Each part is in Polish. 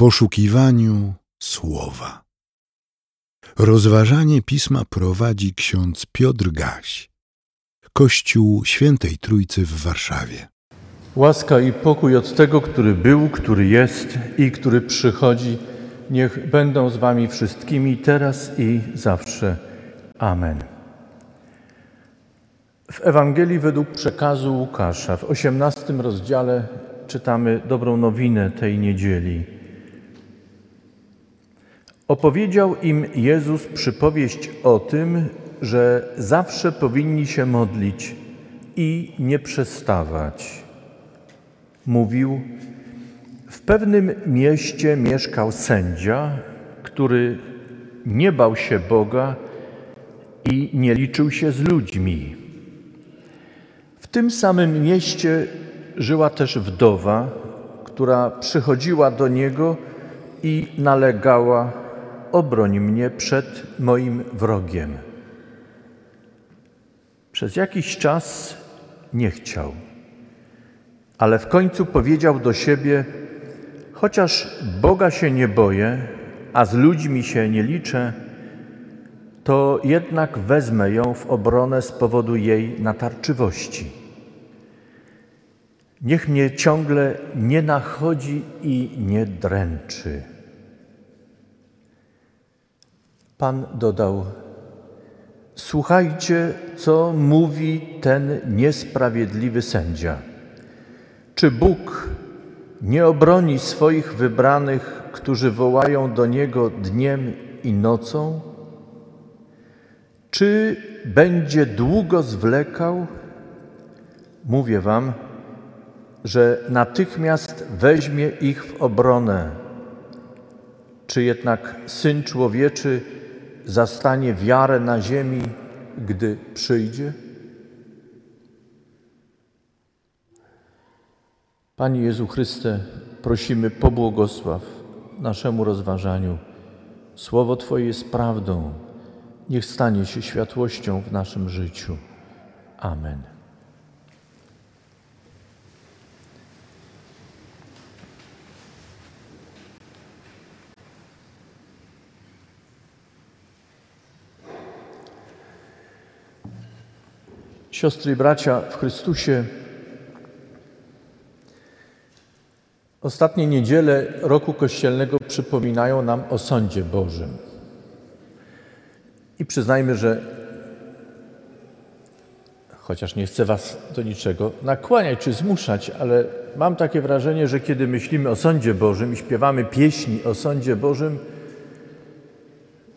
poszukiwaniu słowa. Rozważanie pisma prowadzi ksiądz Piotr Gaś, Kościół Świętej Trójcy w Warszawie. Łaska i pokój od tego, który był, który jest i który przychodzi, niech będą z Wami wszystkimi teraz i zawsze. Amen. W Ewangelii według przekazu Łukasza w 18 rozdziale czytamy dobrą nowinę tej niedzieli. Opowiedział im Jezus przypowieść o tym, że zawsze powinni się modlić i nie przestawać. Mówił: W pewnym mieście mieszkał sędzia, który nie bał się Boga i nie liczył się z ludźmi. W tym samym mieście żyła też wdowa, która przychodziła do niego i nalegała: Obroń mnie przed moim wrogiem. Przez jakiś czas nie chciał, ale w końcu powiedział do siebie: Chociaż Boga się nie boję, a z ludźmi się nie liczę, to jednak wezmę ją w obronę z powodu jej natarczywości. Niech mnie ciągle nie nachodzi i nie dręczy. Pan dodał: Słuchajcie, co mówi ten niesprawiedliwy sędzia. Czy Bóg nie obroni swoich wybranych, którzy wołają do Niego dniem i nocą? Czy będzie długo zwlekał? Mówię Wam, że natychmiast weźmie ich w obronę. Czy jednak Syn Człowieczy zastanie wiarę na ziemi, gdy przyjdzie? Panie Jezu Chryste, prosimy, pobłogosław naszemu rozważaniu. Słowo Twoje jest prawdą. Niech stanie się światłością w naszym życiu. Amen. Siostry i bracia w Chrystusie, ostatnie niedziele roku kościelnego przypominają nam o sądzie Bożym. I przyznajmy, że chociaż nie chcę Was do niczego nakłaniać czy zmuszać, ale mam takie wrażenie, że kiedy myślimy o sądzie Bożym i śpiewamy pieśni o sądzie Bożym,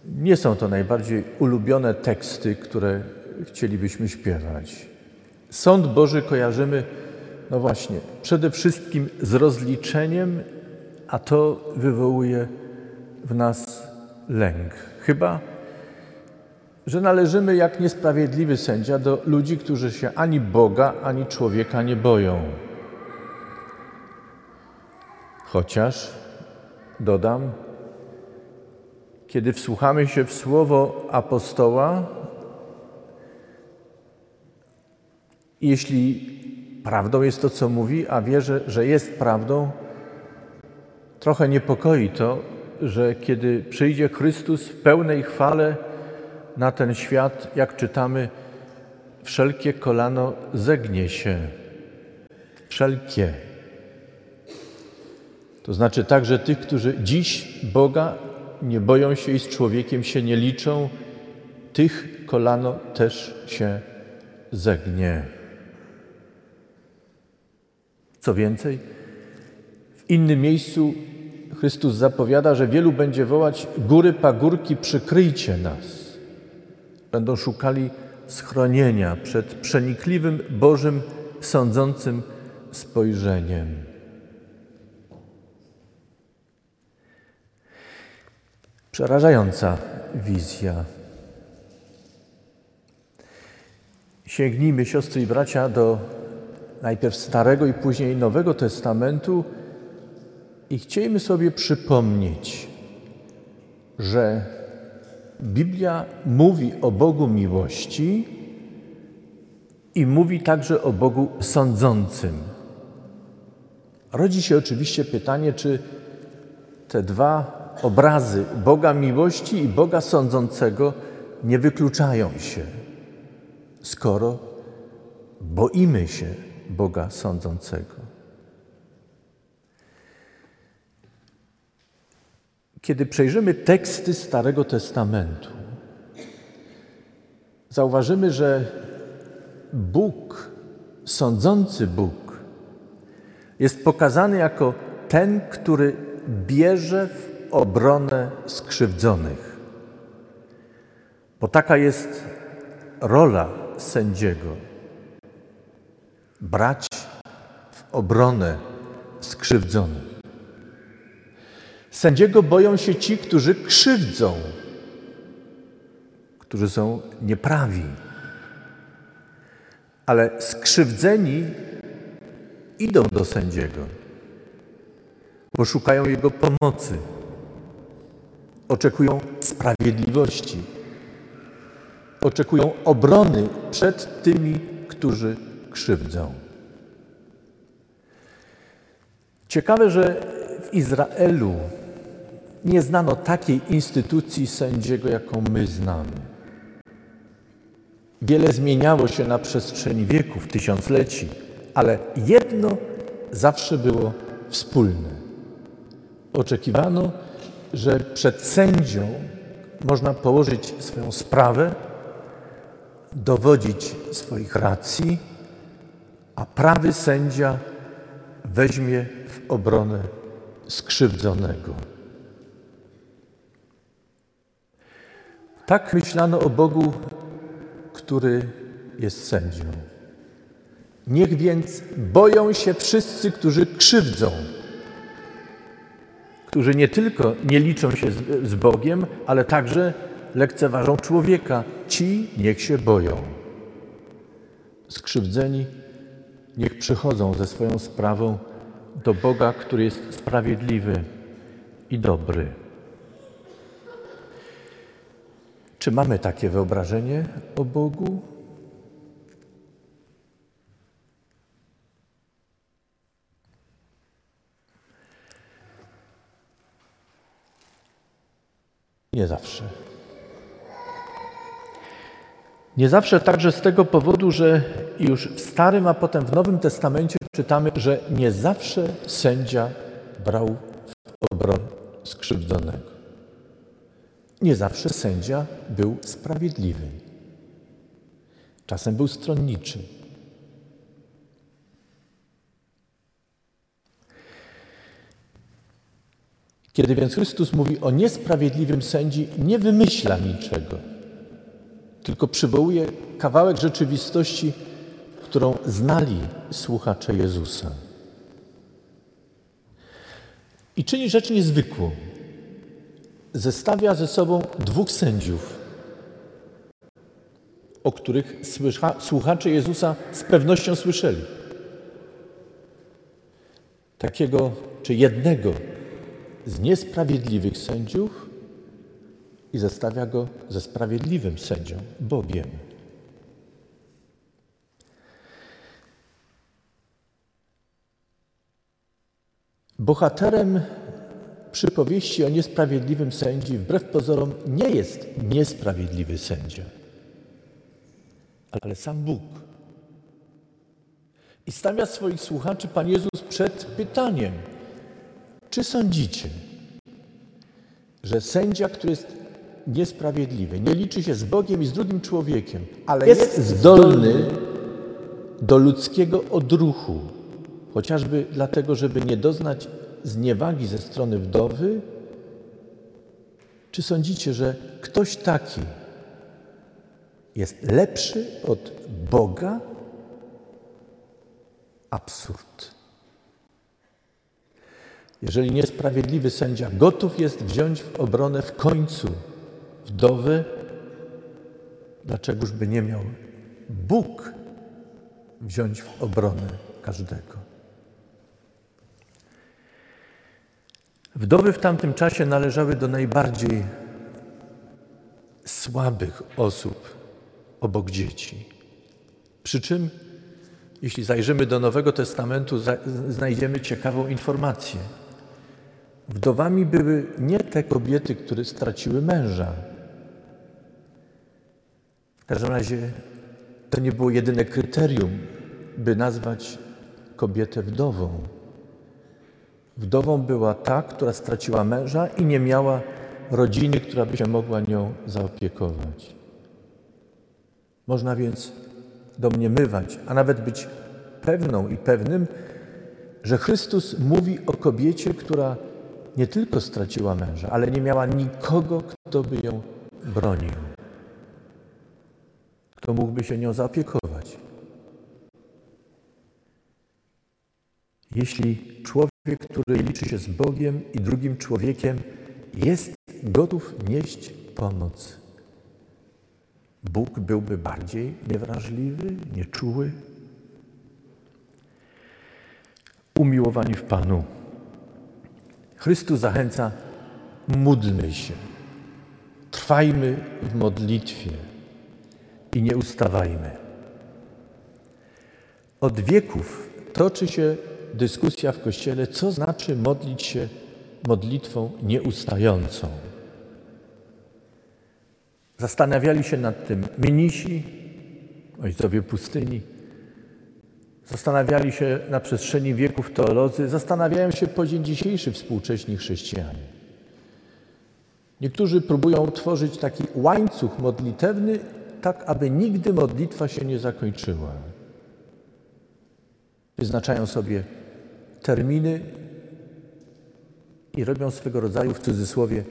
nie są to najbardziej ulubione teksty, które chcielibyśmy śpiewać. Sąd Boży kojarzymy, no właśnie, przede wszystkim z rozliczeniem, a to wywołuje w nas lęk. Chyba, że należymy jak niesprawiedliwy sędzia do ludzi, którzy się ani Boga, ani człowieka nie boją. Chociaż, dodam, kiedy wsłuchamy się w słowo apostoła, jeśli prawdą jest to, co mówi, a wierzę, że jest prawdą, trochę niepokoi to, że kiedy przyjdzie Chrystus w pełnej chwale na ten świat, jak czytamy, wszelkie kolano zegnie się. Wszelkie. To znaczy także tych, którzy dziś Boga nie boją się i z człowiekiem się nie liczą, tych kolano też się zegnie. Co więcej, w innym miejscu Chrystus zapowiada, że wielu będzie wołać: Góry, pagórki, przykryjcie nas. Będą szukali schronienia przed przenikliwym Bożym sądzącym spojrzeniem. Przerażająca wizja. Sięgnijmy, siostry i bracia, do najpierw Starego i później Nowego Testamentu i chcielibyśmy sobie przypomnieć, że Biblia mówi o Bogu miłości i mówi także o Bogu sądzącym. Rodzi się oczywiście pytanie, czy te dwa obrazy Boga miłości i Boga sądzącego nie wykluczają się, skoro boimy się Boga sądzącego. Kiedy przejrzymy teksty Starego Testamentu, zauważymy, że Bóg, sądzący Bóg, jest pokazany jako ten, który bierze w obronę skrzywdzonych. Bo taka jest rola sędziego brać w obronę skrzywdzonych. Sędziego boją się ci, którzy krzywdzą, którzy są nieprawi. Ale skrzywdzeni idą do sędziego, bo szukają jego pomocy, oczekują sprawiedliwości, oczekują obrony przed tymi, którzy krzywdzą. Ciekawe, że w Izraelu nie znano takiej instytucji sędziego, jaką my znamy. Wiele zmieniało się na przestrzeni wieków, tysiącleci, ale jedno zawsze było wspólne. Oczekiwano, że przed sędzią można położyć swoją sprawę, dowodzić swoich racji, a prawy sędzia weźmie w obronę skrzywdzonego. Tak myślano o Bogu, który jest sędzią. Niech więc boją się wszyscy, którzy krzywdzą, którzy nie tylko nie liczą się z, z Bogiem, ale także lekceważą człowieka. Ci niech się boją. Skrzywdzeni niech przychodzą ze swoją sprawą do Boga, który jest sprawiedliwy i dobry. Czy mamy takie wyobrażenie o Bogu? Nie zawsze. Nie zawsze także z tego powodu, że już w Starym, a potem w Nowym Testamencie czytamy, że nie zawsze sędzia brał w obronę skrzywdzonego. Nie zawsze sędzia był sprawiedliwy. Czasem był stronniczy. Kiedy więc Chrystus mówi o niesprawiedliwym sędzi, nie wymyśla niczego, tylko przywołuje kawałek rzeczywistości, którą znali słuchacze Jezusa. I czyni rzecz niezwykłą. Zestawia ze sobą dwóch sędziów, o których słuchacze Jezusa z pewnością słyszeli. Takiego czy jednego z niesprawiedliwych sędziów i zestawia go ze sprawiedliwym sędzią, Bogiem. Bohaterem przypowieści o niesprawiedliwym sędzi, wbrew pozorom, nie jest niesprawiedliwy sędzia, ale sam Bóg. I stawia swoich słuchaczy Pan Jezus przed pytaniem: czy sądzicie, że sędzia, który jest niesprawiedliwy, nie liczy się z Bogiem i z drugim człowiekiem, ale jest, jest zdolny do ludzkiego odruchu, chociażby dlatego, żeby nie doznać zniewagi ze strony wdowy? Czy sądzicie, że ktoś taki jest lepszy od Boga? Absurd. Jeżeli niesprawiedliwy sędzia gotów jest wziąć w obronę w końcu wdowy, dlaczegoż by nie miał Bóg wziąć w obronę każdego? Wdowy w tamtym czasie należały do najbardziej słabych osób obok dzieci. Przy czym, jeśli zajrzymy do Nowego Testamentu, znajdziemy ciekawą informację. Wdowami były nie te kobiety, które straciły męża. W każdym razie to nie było jedyne kryterium, by nazwać kobietę wdową. Wdową była ta, która straciła męża i nie miała rodziny, która by się mogła nią zaopiekować. Można więc domniemywać, a nawet być pewną i pewnym, że Chrystus mówi o kobiecie, która nie tylko straciła męża, ale nie miała nikogo, kto by ją bronił, kto mógłby się nią zaopiekować. Jeśli człowiek, który liczy się z Bogiem i drugim człowiekiem, jest gotów nieść pomoc, Bóg byłby bardziej niewrażliwy, nieczuły? Umiłowani w Panu. Chrystus zachęca, módlmy się, trwajmy w modlitwie i nie ustawajmy. Od wieków toczy się dyskusja w Kościele, co znaczy modlić się modlitwą nieustającą. Zastanawiali się nad tym mnisi, ojcowie pustyni. Zastanawiali się na przestrzeni wieków teolodzy, zastanawiają się po dzień dzisiejszy współcześni chrześcijanie. Niektórzy próbują tworzyć taki łańcuch modlitewny, tak aby nigdy modlitwa się nie zakończyła. Wyznaczają sobie terminy i robią swego rodzaju w cudzysłowie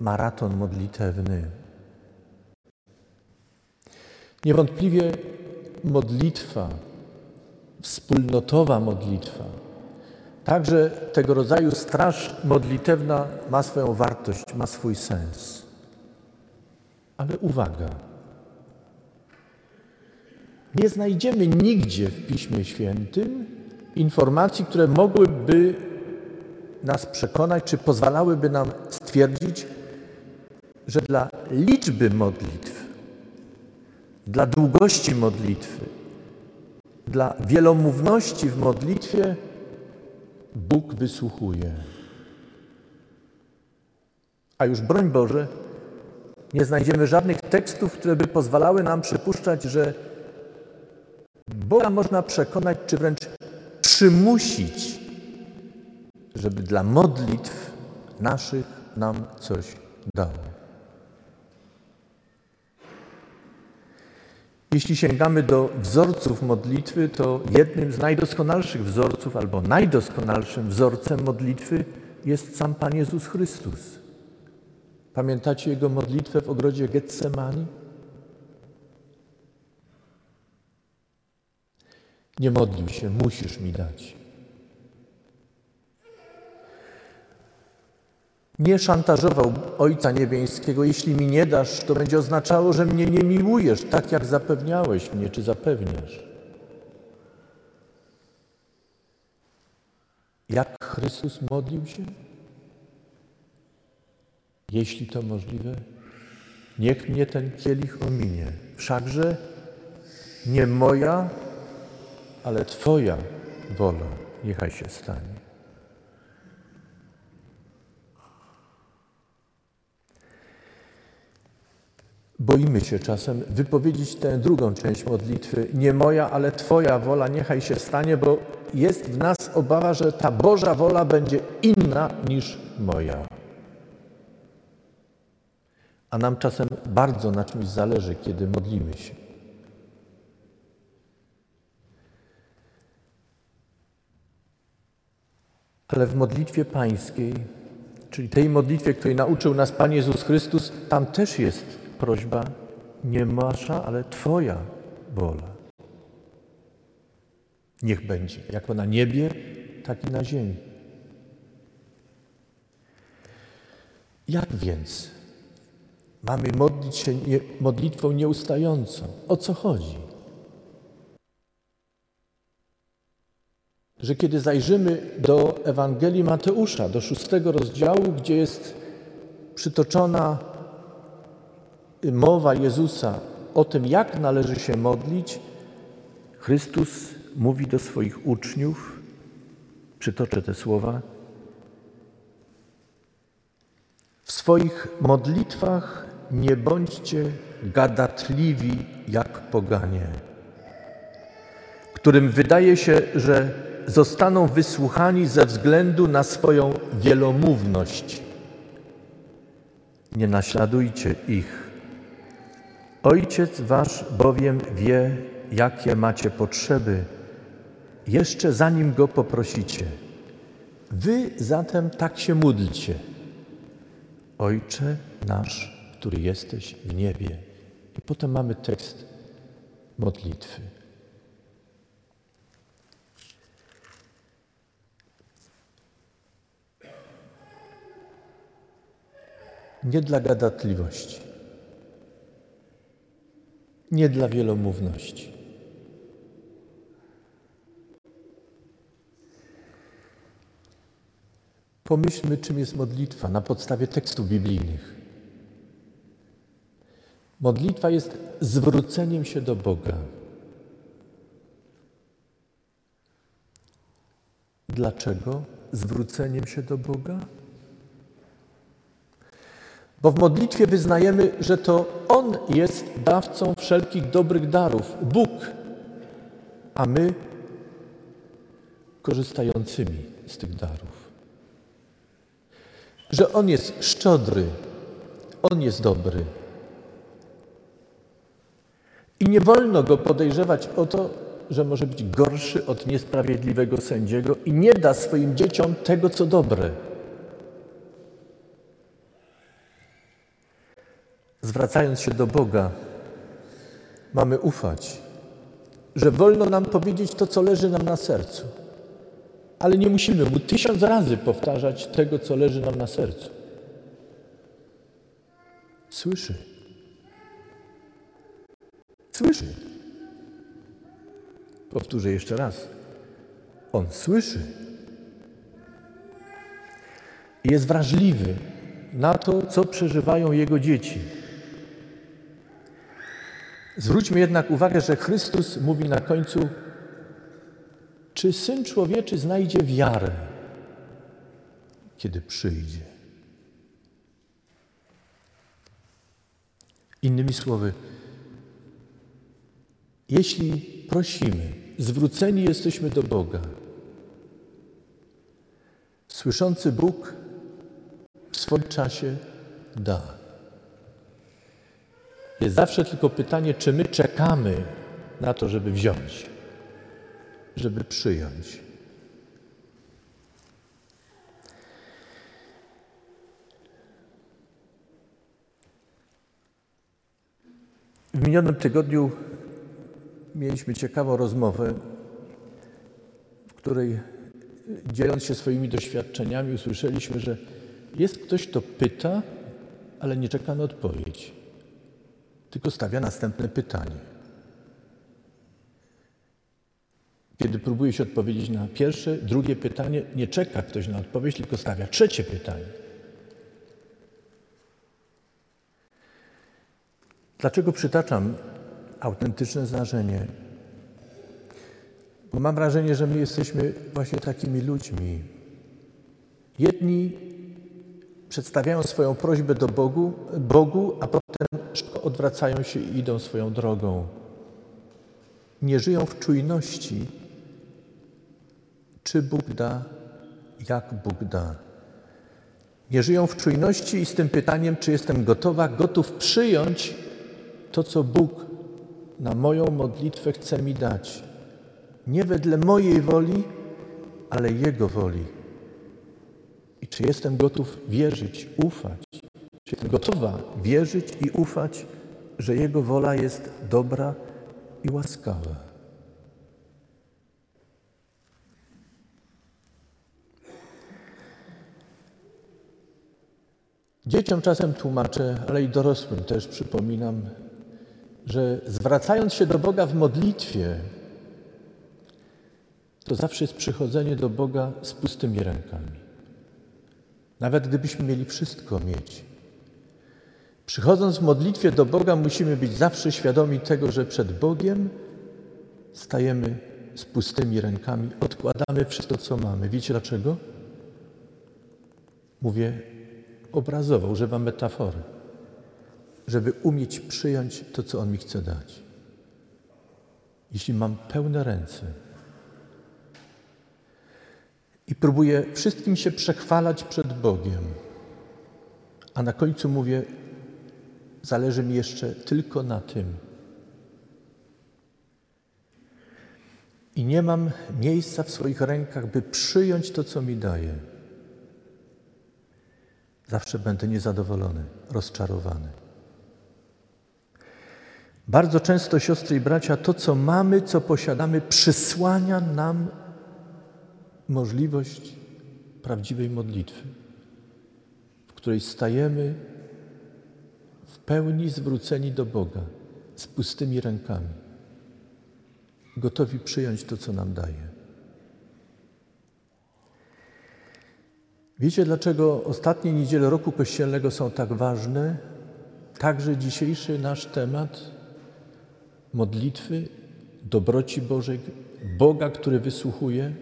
maraton modlitewny. Niewątpliwie modlitwa, wspólnotowa modlitwa, także tego rodzaju straż modlitewna ma swoją wartość, ma swój sens. Ale uwaga, nie znajdziemy nigdzie w Piśmie Świętym informacji, które mogłyby nas przekonać, czy pozwalałyby nam stwierdzić, że dla liczby modlitw, dla długości modlitwy, dla wielomówności w modlitwie Bóg wysłuchuje. A już broń Boże, nie znajdziemy żadnych tekstów, które by pozwalały nam przypuszczać, że Boga można przekonać, czy wręcz przymusić, żeby dla modlitw naszych nam coś dał. Jeśli sięgamy do wzorców modlitwy, to jednym z najdoskonalszych wzorców albo najdoskonalszym wzorcem modlitwy jest sam Pan Jezus Chrystus. Pamiętacie Jego modlitwę w ogrodzie Getsemani? Nie modlił się, musisz mi dać. Nie szantażował Ojca Niebieskiego, jeśli mi nie dasz, to będzie oznaczało, że mnie nie miłujesz, tak jak zapewniałeś mnie, czy zapewniasz. Jak Chrystus modlił się? Jeśli to możliwe, niech mnie ten kielich ominie. Wszakże nie moja, ale Twoja wola niechaj się stanie. Boimy się czasem wypowiedzieć tę drugą część modlitwy. Nie moja, ale Twoja wola niechaj się stanie, bo jest w nas obawa, że ta Boża wola będzie inna niż moja. A nam czasem bardzo na czymś zależy, kiedy modlimy się. Ale w modlitwie pańskiej, czyli tej modlitwie, której nauczył nas Pan Jezus Chrystus, tam też jest prośba nie masza, ale Twoja wola. Niech będzie, jako na niebie, tak i na ziemi. Jak więc mamy modlić się nie, modlitwą nieustającą? O co chodzi? Że kiedy zajrzymy do Ewangelii Mateusza, do szóstego rozdziału, gdzie jest przytoczona mowa Jezusa o tym, jak należy się modlić, Chrystus mówi do swoich uczniów, przytoczę te słowa: swoich modlitwach nie bądźcie gadatliwi jak poganie, którym wydaje się, że zostaną wysłuchani ze względu na swoją wielomówność. Nie naśladujcie ich. Ojciec wasz bowiem wie, jakie macie potrzeby, jeszcze zanim go poprosicie. Wy zatem tak się módlcie. Ojcze nasz, który jesteś w niebie. I potem mamy tekst modlitwy. Nie dla gadatliwości, nie dla wielomówności. Pomyślmy, czym jest modlitwa na podstawie tekstów biblijnych. Modlitwa jest zwróceniem się do Boga. Dlaczego zwróceniem się do Boga? Bo w modlitwie wyznajemy, że to On jest dawcą wszelkich dobrych darów, Bóg, a my korzystającymi z tych darów. Że On jest szczodry, On jest dobry. I nie wolno go podejrzewać o to, że może być gorszy od niesprawiedliwego sędziego i nie da swoim dzieciom tego, co dobre. Zwracając się do Boga, mamy ufać, że wolno nam powiedzieć to, co leży nam na sercu, ale nie musimy mu tysiąc razy powtarzać tego, co leży nam na sercu. Słyszy. Słyszy. Powtórzę jeszcze raz. On słyszy. Jest wrażliwy na to, co przeżywają jego dzieci. Zwróćmy jednak uwagę, że Chrystus mówi na końcu: Czy syn człowieczy znajdzie wiarę, kiedy przyjdzie? Innymi słowy, jeśli prosimy, zwróceni jesteśmy do Boga, słyszący Bóg w swoim czasie da. Jest zawsze tylko pytanie, czy my czekamy na to, żeby wziąć, żeby przyjąć. W minionym tygodniu mieliśmy ciekawą rozmowę, w której dzieląc się swoimi doświadczeniami, usłyszeliśmy, że jest ktoś, kto pyta, ale nie czeka na odpowiedź, tylko stawia następne pytanie. Kiedy próbuje się odpowiedzieć na pierwsze, drugie pytanie, nie czeka ktoś na odpowiedź, tylko stawia trzecie pytanie. Dlaczego przytaczam autentyczne zdarzenie? Bo mam wrażenie, że my jesteśmy właśnie takimi ludźmi. Jedni przedstawiają swoją prośbę do Bogu, Bogu, a odwracają się i idą swoją drogą. Nie żyją w czujności, czy Bóg da, jak Bóg da. Nie żyją w czujności i z tym pytaniem, czy jestem gotowa, gotów przyjąć to, co Bóg na moją modlitwę chce mi dać. Nie wedle mojej woli, ale Jego woli. I czy jestem gotów wierzyć, ufać? Czy jestem gotowa wierzyć i ufać, że Jego wola jest dobra i łaskawa? Dzieciom czasem tłumaczę, ale i dorosłym też przypominam, że zwracając się do Boga w modlitwie, to zawsze jest przychodzenie do Boga z pustymi rękami. Nawet gdybyśmy mieli wszystko mieć. Przychodząc w modlitwie do Boga, musimy być zawsze świadomi tego, że przed Bogiem stajemy z pustymi rękami, odkładamy wszystko, co mamy. Wiecie dlaczego? Mówię obrazowo, używam metafory, żeby umieć przyjąć to, co On mi chce dać. Jeśli mam pełne ręce i próbuję wszystkim się przechwalać przed Bogiem, a na końcu mówię, zależy mi jeszcze tylko na tym, i nie mam miejsca w swoich rękach, by przyjąć to, co mi daje, zawsze będę niezadowolony, rozczarowany. Bardzo często, siostry i bracia, to, co mamy, co posiadamy, przysłania nam możliwość prawdziwej modlitwy, w której stajemy pełni zwróceni do Boga, z pustymi rękami gotowi przyjąć to, co nam daje. Wiecie, dlaczego ostatnie niedziele roku kościelnego są tak ważne? Także dzisiejszy nasz temat modlitwy, dobroci Bożej, Boga, który wysłuchuje.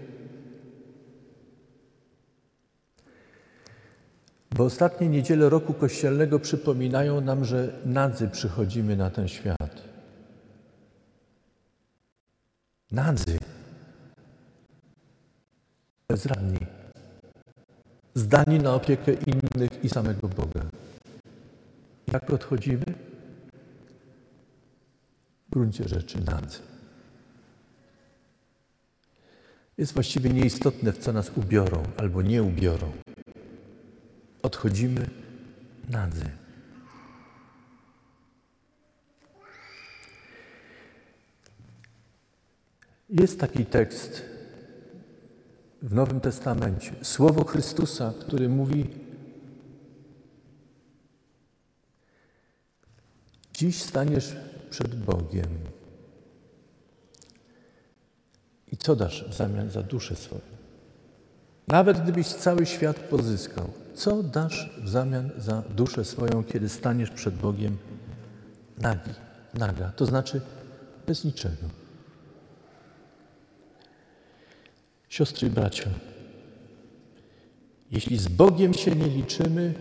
Bo ostatnie niedziele roku kościelnego przypominają nam, że nadzy przychodzimy na ten świat. Nadzy. Bezradni. Zdani na opiekę innych i samego Boga. Jak odchodzimy? W gruncie rzeczy nadzy. Jest właściwie nieistotne, w co nas ubiorą albo nie ubiorą. Odchodzimy nadzy. Jest taki tekst w Nowym Testamencie, słowo Chrystusa, który mówi: Dziś staniesz przed Bogiem. I co dasz w zamian za duszę swoją? Nawet gdybyś cały świat pozyskał, co dasz w zamian za duszę swoją, kiedy staniesz przed Bogiem nagi, naga, to znaczy bez niczego? Siostry i bracia, jeśli z Bogiem się nie liczymy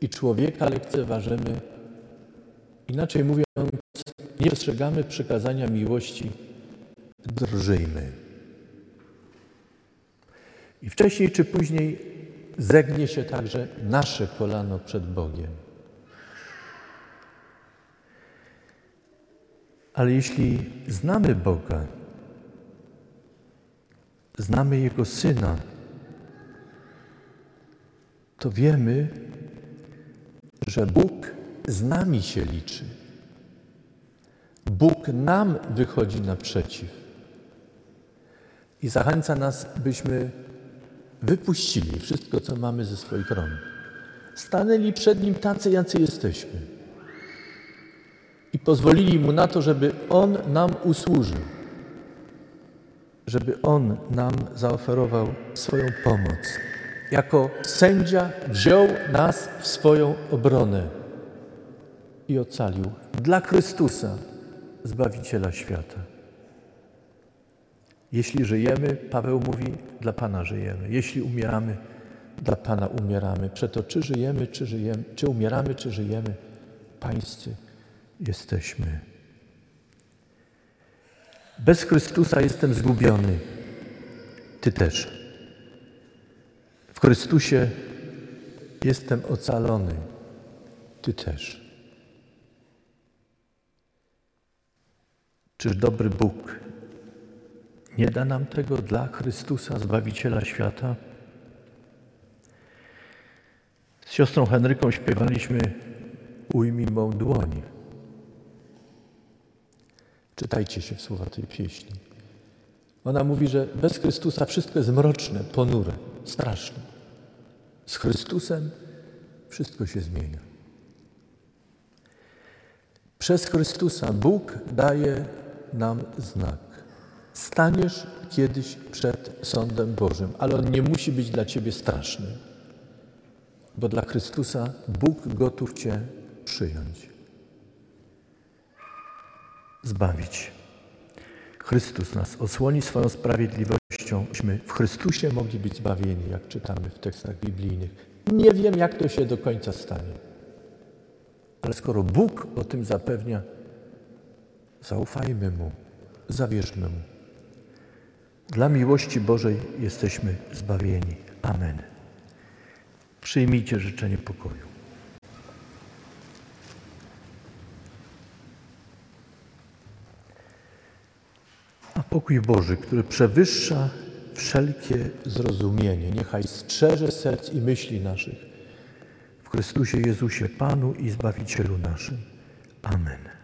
i człowieka lekceważymy, inaczej mówiąc, nie przestrzegamy przykazania miłości, drżyjmy. I wcześniej czy później zegnie się także nasze kolano przed Bogiem. Ale jeśli znamy Boga, znamy Jego Syna, to wiemy, że Bóg z nami się liczy. Bóg nam wychodzi naprzeciw i zachęca nas, byśmy wypuścili wszystko, co mamy ze swoich rąk. Stanęli przed Nim tacy, jacy jesteśmy i pozwolili Mu na to, żeby On nam usłużył żeby On nam zaoferował swoją pomoc. Jako sędzia wziął nas w swoją obronę i ocalił dla Chrystusa, Zbawiciela świata. Jeśli żyjemy, Paweł mówi, dla Pana żyjemy. Jeśli umieramy, dla Pana umieramy. Przeto czy żyjemy, czy żyjemy, czy umieramy, czy żyjemy, Pańscy jesteśmy. Bez Chrystusa jestem zgubiony. Ty też. W Chrystusie jestem ocalony. Ty też. Czyż dobry Bóg nie da nam tego dla Chrystusa, Zbawiciela świata? Z siostrą Henryką śpiewaliśmy Ujmij mą dłoń. Czytajcie się w słowa tej pieśni. Ona mówi, że bez Chrystusa wszystko jest mroczne, ponure, straszne. Z Chrystusem wszystko się zmienia. Przez Chrystusa Bóg daje nam znak. Staniesz kiedyś przed sądem Bożym, ale on nie musi być dla ciebie straszny, bo dla Chrystusa Bóg gotów cię przyjąć zbawić. Chrystus nas osłoni swoją sprawiedliwością, byśmy w Chrystusie mogli być zbawieni, jak czytamy w tekstach biblijnych. Nie wiem, jak to się do końca stanie. Ale skoro Bóg o tym zapewnia, zaufajmy Mu, zawierzmy Mu. Dla miłości Bożej jesteśmy zbawieni. Amen. Przyjmijcie życzenie pokoju. A pokój Boży, który przewyższa wszelkie zrozumienie, niechaj strzeże serc i myśli naszych w Chrystusie Jezusie, Panu i Zbawicielu naszym. Amen.